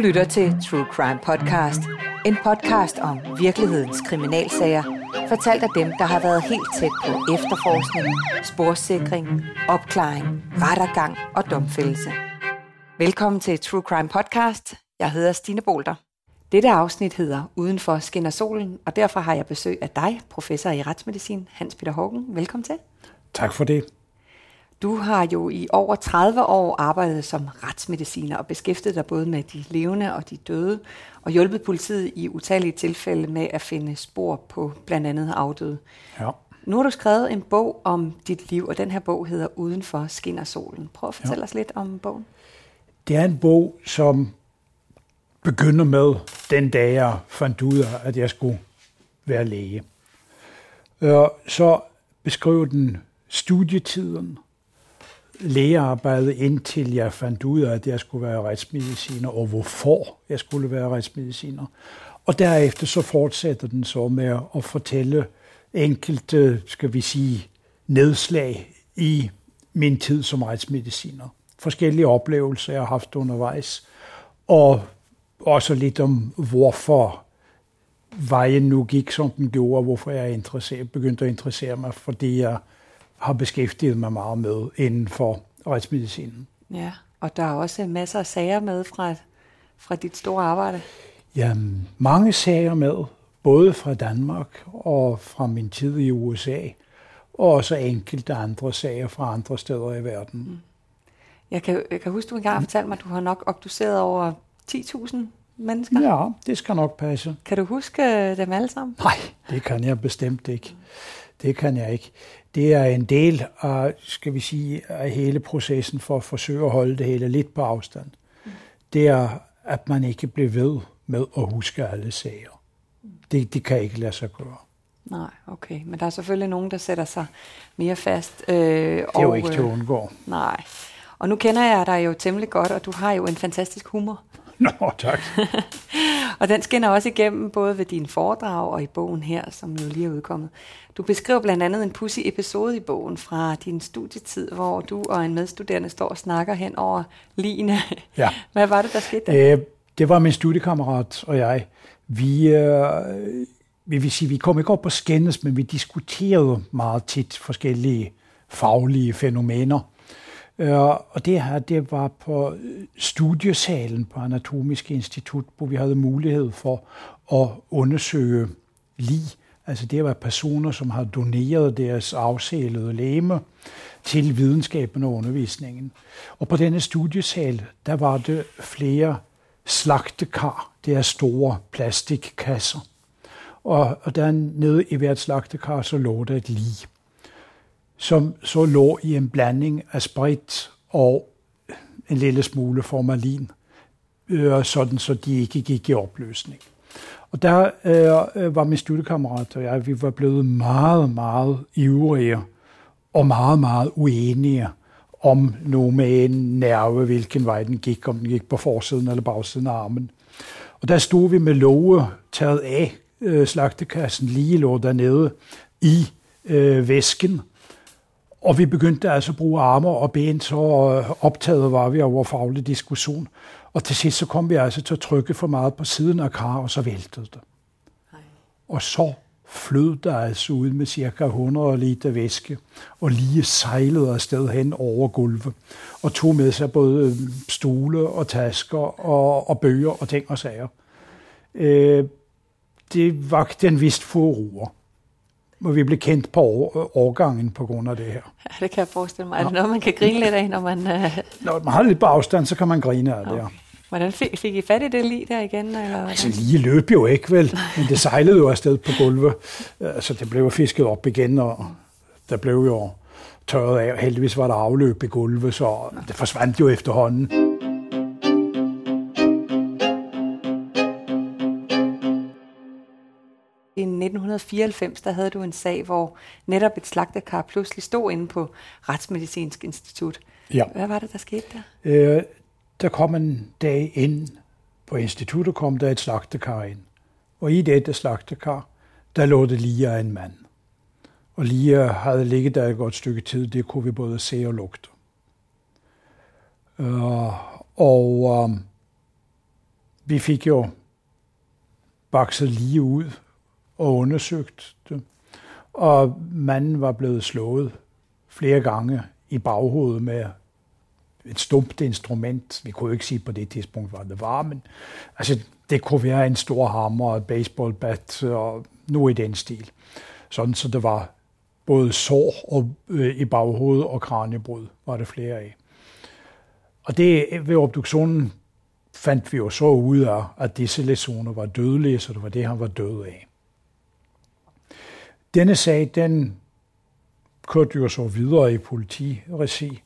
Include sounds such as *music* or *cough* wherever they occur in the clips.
lytter til True Crime Podcast. En podcast om virkelighedens kriminalsager, fortalt af dem, der har været helt tæt på efterforskning, sporsikring, opklaring, rettergang og domfældelse. Velkommen til True Crime Podcast. Jeg hedder Stine Bolter. Dette afsnit hedder Udenfor skinner solen, og derfor har jeg besøg af dig, professor i retsmedicin, Hans Peter Hågen. Velkommen til. Tak for det. Du har jo i over 30 år arbejdet som retsmediciner og beskæftiget dig både med de levende og de døde, og hjulpet politiet i utallige tilfælde med at finde spor på blandt andet afdøde. Ja. Nu har du skrevet en bog om dit liv, og den her bog hedder Udenfor skinner solen. Prøv at fortælle ja. os lidt om bogen. Det er en bog, som begynder med den dag, jeg fandt ud af, at jeg skulle være læge. Så beskriver den studietiden, lægearbejde, indtil jeg fandt ud af, at jeg skulle være retsmediciner, og hvorfor jeg skulle være retsmediciner. Og derefter så fortsætter den så med at fortælle enkelte, skal vi sige, nedslag i min tid som retsmediciner. Forskellige oplevelser, jeg har haft undervejs, og også lidt om, hvorfor vejen nu gik, som den gjorde, og hvorfor jeg begyndte at interessere mig for det, jeg har beskæftiget mig meget med inden for retsmedicinen. Ja, og der er også masser af sager med fra, fra dit store arbejde. Ja, mange sager med, både fra Danmark og fra min tid i USA, og også enkelte andre sager fra andre steder i verden. Mm. Jeg kan, jeg kan huske, du engang fortalte mig, at du har nok obduceret over 10.000 mennesker. Ja, det skal nok passe. Kan du huske dem alle sammen? Nej, det kan jeg bestemt ikke. Det kan jeg ikke det er en del af, skal vi sige, af hele processen for at forsøge at holde det hele lidt på afstand. Det er, at man ikke bliver ved med at huske alle sager. Det, det kan ikke lade sig gøre. Nej, okay. Men der er selvfølgelig nogen, der sætter sig mere fast. Øh, det er og, jo ikke til at øh, undgå. Nej. Og nu kender jeg dig jo temmelig godt, og du har jo en fantastisk humor. Nå, tak. *laughs* og den skinner også igennem både ved dine foredrag og i bogen her, som jo lige er udkommet. Du beskriver blandt andet en pussy episode i bogen fra din studietid, hvor du og en medstuderende står og snakker hen over Line. Ja. *laughs* Hvad var det, der skete der? Øh, det var min studiekammerat og jeg. Vi, øh, vi vil sige, vi kom ikke op på skændes, men vi diskuterede meget tit forskellige faglige fænomener. Øh, og det her, det var på øh, studiesalen på Anatomisk Institut, hvor vi havde mulighed for at undersøge lig. Altså det var personer, som har doneret deres afsælede læme til videnskaben og undervisningen. Og på denne studiesal, der var det flere slagtekar, det er store plastikkasser. Og, og der nede i hvert slagtekar, så lå der et lig som så lå i en blanding af sprit og en lille smule formalin, øh, sådan så de ikke gik i opløsning. Og der øh, øh var min studiekammerat og jeg, vi var blevet meget, meget ivrige og meget, meget uenige om nu med en nerve, hvilken vej den gik, om den gik på forsiden eller bagsiden af armen. Og der stod vi med låge taget af øh, slagtekassen, lige lå dernede i øh, væsken, og vi begyndte altså at bruge arme og ben, så optaget var vi over faglig diskussion. Og til sidst så kom vi altså til at trykke for meget på siden af kar, og så væltede det. Hej. Og så flød der altså ud med cirka 100 liter væske, og lige sejlede afsted hen over gulvet, og tog med sig både stole og tasker og, og bøger og ting og sager. Øh, det var den vist furore hvor vi blev kendt på årgangen på grund af det her. Ja, det kan jeg forestille mig. Er det noget, man kan grine lidt af, når man... Uh... Når man har lidt på afstand, så kan man grine af det, okay. Hvordan fik, fik I fat i det lige der igen? Eller altså lige løb jo ikke vel, men det sejlede jo afsted på gulvet, så det blev fisket op igen, og der blev jo tørret af. Heldigvis var der afløb i gulvet, så det forsvandt jo efterhånden. I 1994 der havde du en sag, hvor netop et slagtekar pludselig stod inde på Retsmedicinsk Institut. Ja. Hvad var det, der skete der? Øh, der kom en dag ind på instituttet, kom der et slagtekar ind. Og i dette slagtekar, der lå det lige af en mand. Og lige havde ligget der et godt stykke tid, det kunne vi både se og lugte. Uh, og um, vi fik jo bakset lige ud og undersøgt det. Og manden var blevet slået flere gange i baghovedet med et stumpt instrument. Vi kunne jo ikke sige på det tidspunkt, hvad det var, men altså, det kunne være en stor hammer, et baseballbat og nu i den stil. Sådan, så det var både sår og, øh, i baghovedet og kraniebrud, var det flere af. Og det ved obduktionen fandt vi jo så ud af, at disse læsioner var dødelige, så det var det, han var død af. Denne sag, den kørte jo så videre i politiregi,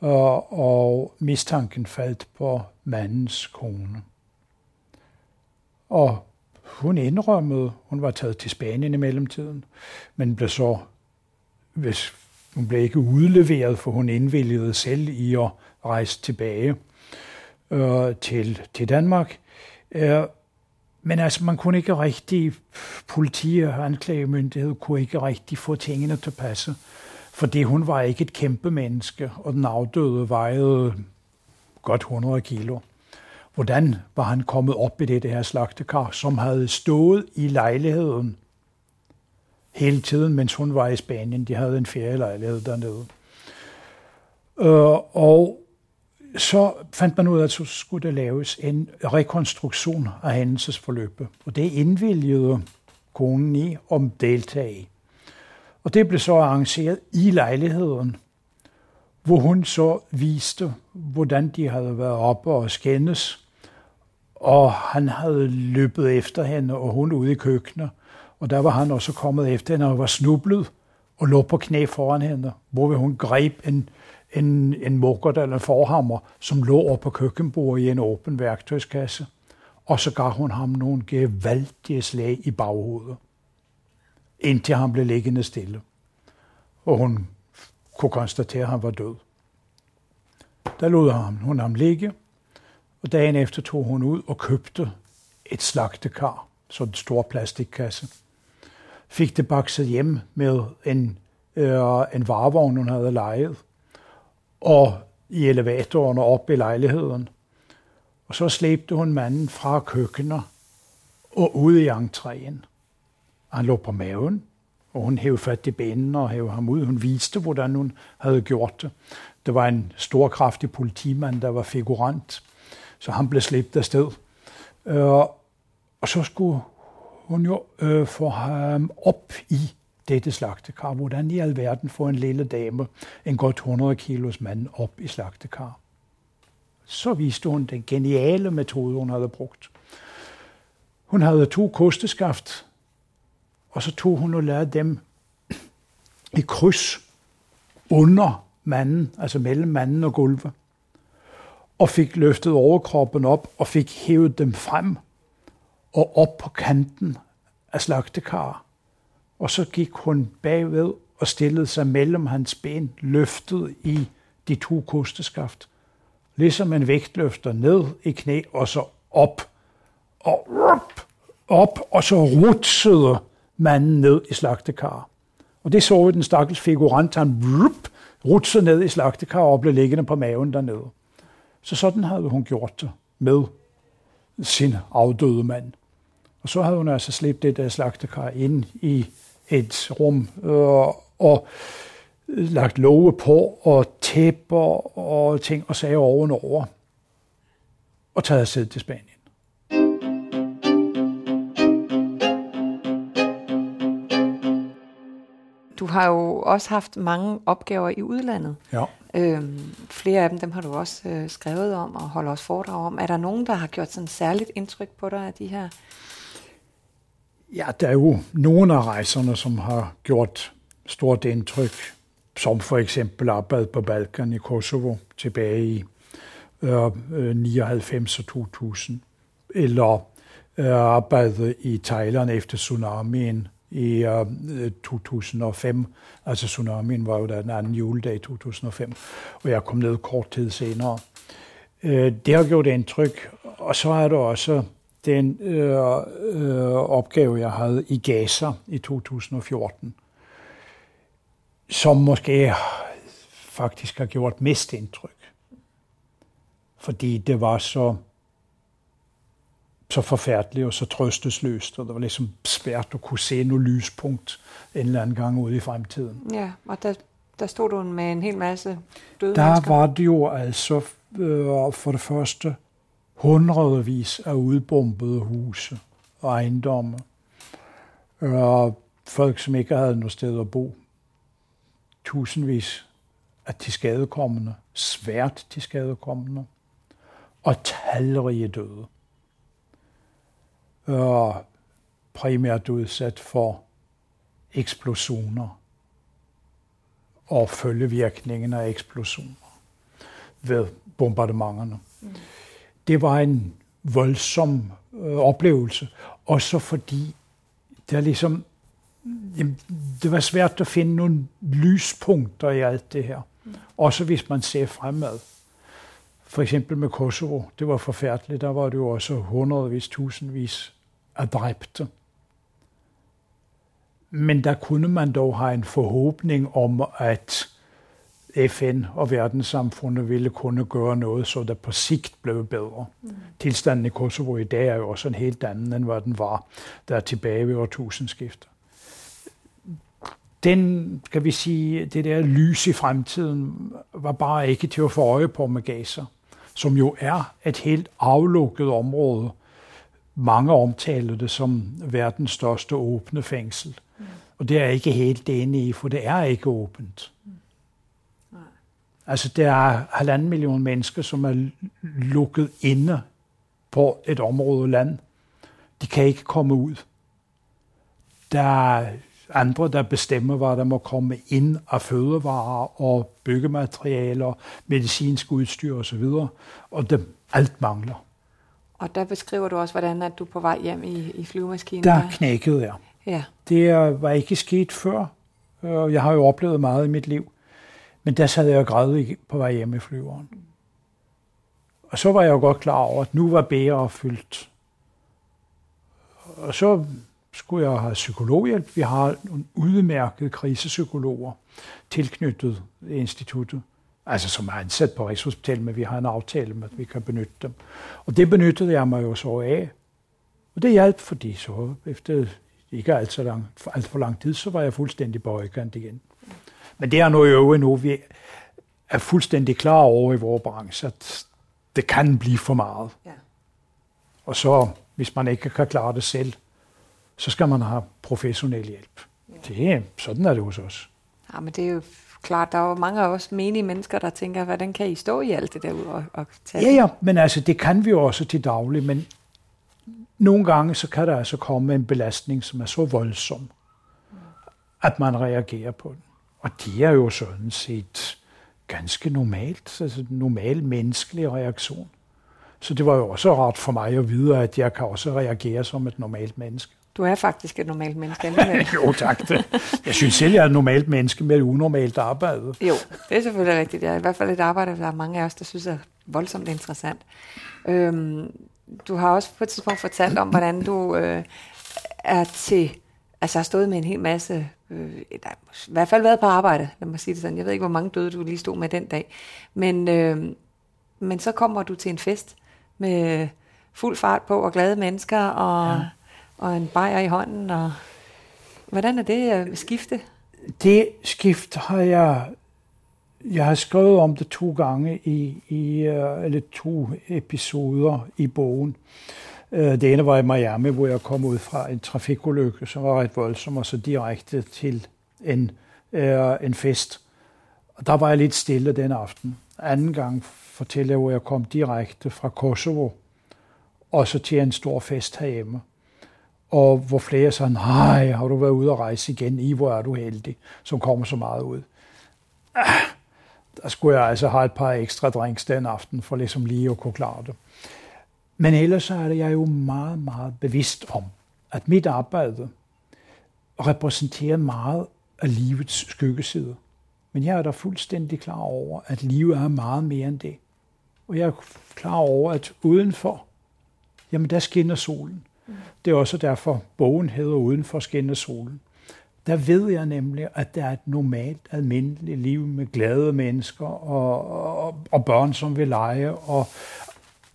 og, og mistanken faldt på mandens kone. Og hun indrømmede, hun var taget til Spanien i mellemtiden, men blev så, hvis hun blev ikke udleveret, for hun indvilligede selv i at rejse tilbage øh, til, til Danmark. Øh, men altså, man kunne ikke rigtig, politi og anklagemyndighed kunne ikke rigtig få tingene til at passe, fordi hun var ikke et kæmpe menneske, og den afdøde vejede godt 100 kilo. Hvordan var han kommet op i det, det her slagtekar, som havde stået i lejligheden hele tiden, mens hun var i Spanien. De havde en ferielejlighed dernede. Øh, og så fandt man ud af, at så skulle der laves en rekonstruktion af hændelsesforløbet. Og det indvilgede konen i om deltage Og det blev så arrangeret i lejligheden, hvor hun så viste, hvordan de havde været oppe og skændes. Og han havde løbet efter hende, og hun ude i køkkenet. Og der var han også kommet efter hende og var snublet og lå på knæ foran hende, hvor hun greb en en, en mukkert eller en forhammer, som lå over på køkkenbordet i en åben værktøjskasse. Og så gav hun ham nogle gevaldige slag i baghovedet, indtil han blev liggende stille. Og hun kunne konstatere, at han var død. Der lod ham, hun ham ligge, og dagen efter tog hun ud og købte et slagtekar, så en stor plastikkasse. Fik det bakset hjem med en, øh, en varevogn, hun havde lejet, og i elevatoren og op i lejligheden. Og så slæbte hun manden fra køkkenet og ud i entréen. Han lå på maven, og hun hævde fat i benene og hævde ham ud. Hun viste, hvordan hun havde gjort det. Det var en stor, kraftig politimand, der var figurant, så han blev slæbt afsted. Øh, og så skulle hun jo øh, få ham op i dette slagtekar. Hvordan i alverden får en lille dame, en godt 100 kilos mand, op i slagtekar? Så viste hun den geniale metode, hun havde brugt. Hun havde to kosteskaft, og så tog hun og lavede dem i kryds under manden, altså mellem manden og gulvet, og fik løftet overkroppen op og fik hævet dem frem og op på kanten af slagtekar og så gik hun bagved og stillede sig mellem hans ben, løftet i de to kosteskaft. Ligesom en vægtløfter ned i knæ, og så op, og op, op, og så rutsede manden ned i slagtekar. Og det så vi den stakkels figurant, han rup, rutsede ned i slagtekar og blev liggende på maven dernede. Så sådan havde hun gjort det med sin afdøde mand. Og så havde hun altså slæbt det der slagtekar ind i et rum øh, og lagt love på og tæpper og ting og sager ovenover og taget afsted til Spanien. Du har jo også haft mange opgaver i udlandet. Ja. Øhm, flere af dem, dem har du også øh, skrevet om og holdt også foredrag om. Er der nogen, der har gjort sådan særligt indtryk på dig af de her Ja, der er jo nogle af rejserne, som har gjort stort indtryk, som for eksempel arbejde på Balkan i Kosovo tilbage i øh, øh 99 og 2000, eller øh, arbejde i Thailand efter tsunamien i øh, 2005. Altså tsunamien var jo der den anden juledag i 2005, og jeg kom ned kort tid senere. Øh, det har gjort indtryk, og så er der også den øh, øh, opgave, jeg havde i Gaza i 2014, som måske faktisk har gjort mest indtryk. Fordi det var så så forfærdeligt og så trøstesløst, og det var ligesom svært at kunne se noget lyspunkt en eller anden gang ude i fremtiden. Ja, og der, der stod du med en hel masse døde Der mennesker. var det jo altså øh, for det første hundredvis af udbombede huse og ejendomme. Og folk, som ikke havde noget sted at bo. Tusindvis af tilskadekommende, svært tilskadekommende, og talrige døde. Og primært udsat for eksplosioner og følgevirkningen af eksplosioner ved bombardementerne. Mm. Det var en voldsom øh, oplevelse, også fordi det, ligesom, jamen, det var svært at finde nogle lyspunkter i alt det her. Mm. Også hvis man ser fremad. For eksempel med Kosovo, det var forfærdeligt. Der var det jo også hundredvis, tusindvis af dræbte. Men der kunne man dog have en forhåbning om, at FN og verdenssamfundet ville kunne gøre noget, så der på sigt blev bedre. Mm. Tilstanden i Kosovo i dag er jo også en helt anden, end hvad den var der tilbage ved årtusindskiftet. Den, kan vi sige, det der lys i fremtiden, var bare ikke til at få øje på med Gaza, som jo er et helt aflukket område. Mange omtaler det som verdens største åbne fængsel. Mm. Og det er jeg ikke helt enig i, for det er ikke åbent. Altså, der er halvanden million mennesker, som er lukket inde på et område land. De kan ikke komme ud. Der er andre, der bestemmer, hvad der må komme ind af fødevarer og byggematerialer, medicinsk udstyr osv., og det alt mangler. Og der beskriver du også, hvordan at du er på vej hjem i, i flyvemaskinen. Der knækkede jeg. Ja. Det var ikke sket før. Jeg har jo oplevet meget i mit liv. Men der sad jeg og græd på vej hjemme i flyveren. Og så var jeg jo godt klar over, at nu var bæret fyldt. Og så skulle jeg have psykologhjælp. Vi har nogle udmærkede krisepsykologer tilknyttet instituttet. Altså som er ansat på Rigshospitalet, men vi har en aftale med, at vi kan benytte dem. Og det benyttede jeg mig jo så af. Og det hjalp, fordi så efter ikke alt, så lang, alt for lang tid, så var jeg fuldstændig på igen. Men det er noget øvrigt nu, vi er fuldstændig klar over i vores branche, at det kan blive for meget. Ja. Og så, hvis man ikke kan klare det selv, så skal man have professionel hjælp. Ja. Det, sådan er det hos os. Ja, men det er jo klart, der er jo mange af os menige mennesker, der tænker, hvordan kan I stå i alt det der og, og tage Ja, ja, men altså, det kan vi jo også til daglig, men nogle gange, så kan der altså komme en belastning, som er så voldsom, at man reagerer på den. Og det er jo sådan set ganske normalt, altså en normal menneskelig reaktion. Så det var jo også rart for mig at vide, at jeg kan også reagere som et normalt menneske. Du er faktisk et normalt menneske *laughs* alligevel. jo, tak. Det. Jeg synes selv, jeg er et normalt menneske med et unormalt arbejde. Jo, det er selvfølgelig rigtigt. Det er i hvert fald et arbejde, der er mange af os, der synes er voldsomt interessant. Øhm, du har også på et tidspunkt fortalt om, hvordan du øh, er til, altså har stået med en hel masse, øh, der i hvert fald været på arbejde, lad mig sige det sådan. Jeg ved ikke, hvor mange døde du lige stod med den dag. Men, øh, men så kommer du til en fest med fuld fart på og glade mennesker og, ja. og en bajer i hånden. Og, hvordan er det øh, skifte? Det skift har jeg jeg har skrevet om det to gange i, i eller to episoder i bogen. Øh, det ene var i Miami, hvor jeg kom ud fra en trafikulykke, som var ret voldsom, og så direkte til en, øh, en fest. Og der var jeg lidt stille den aften. Anden gang fortæller jeg, hvor jeg kom direkte fra Kosovo, og så til en stor fest herhjemme. Og hvor flere sagde, nej, har du været ude at rejse igen? I, hvor er du heldig, som kommer så meget ud. Ah, der skulle jeg altså have et par ekstra drinks den aften, for ligesom lige at kunne klare det. Men ellers er jeg jo meget, meget bevidst om, at mit arbejde repræsenterer meget af livets skyggesider. Men jeg er da fuldstændig klar over, at livet er meget mere end det. Og jeg er klar over, at udenfor, jamen der skinner solen. Det er også derfor, bogen hedder Udenfor skinner solen der ved jeg nemlig, at der er et normalt, almindeligt liv med glade mennesker og, og, og børn, som vil lege, og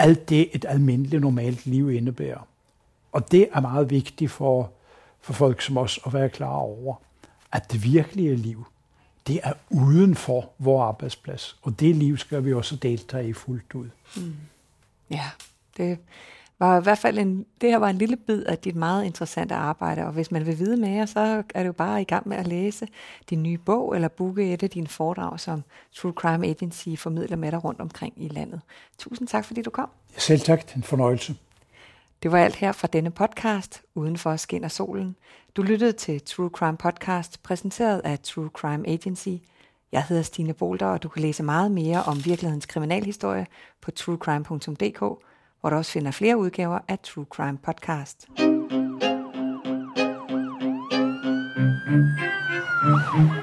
alt det, et almindeligt, normalt liv indebærer. Og det er meget vigtigt for, for folk som os at være klar over, at det virkelige liv, det er uden for vores arbejdsplads. Og det liv skal vi også deltage i fuldt ud. Mm. Ja, det var i hvert fald en, det her var en lille bid af dit meget interessante arbejde, og hvis man vil vide mere, så er det jo bare i gang med at læse din nye bog, eller booke et af dine foredrag, som True Crime Agency formidler med dig rundt omkring i landet. Tusind tak, fordi du kom. Selv tak, en fornøjelse. Det var alt her fra denne podcast, Udenfor skinner solen. Du lyttede til True Crime Podcast, præsenteret af True Crime Agency. Jeg hedder Stine Bolter, og du kan læse meget mere om virkelighedens kriminalhistorie på truecrime.dk, hvor du også finder flere udgaver af True Crime Podcast. Thank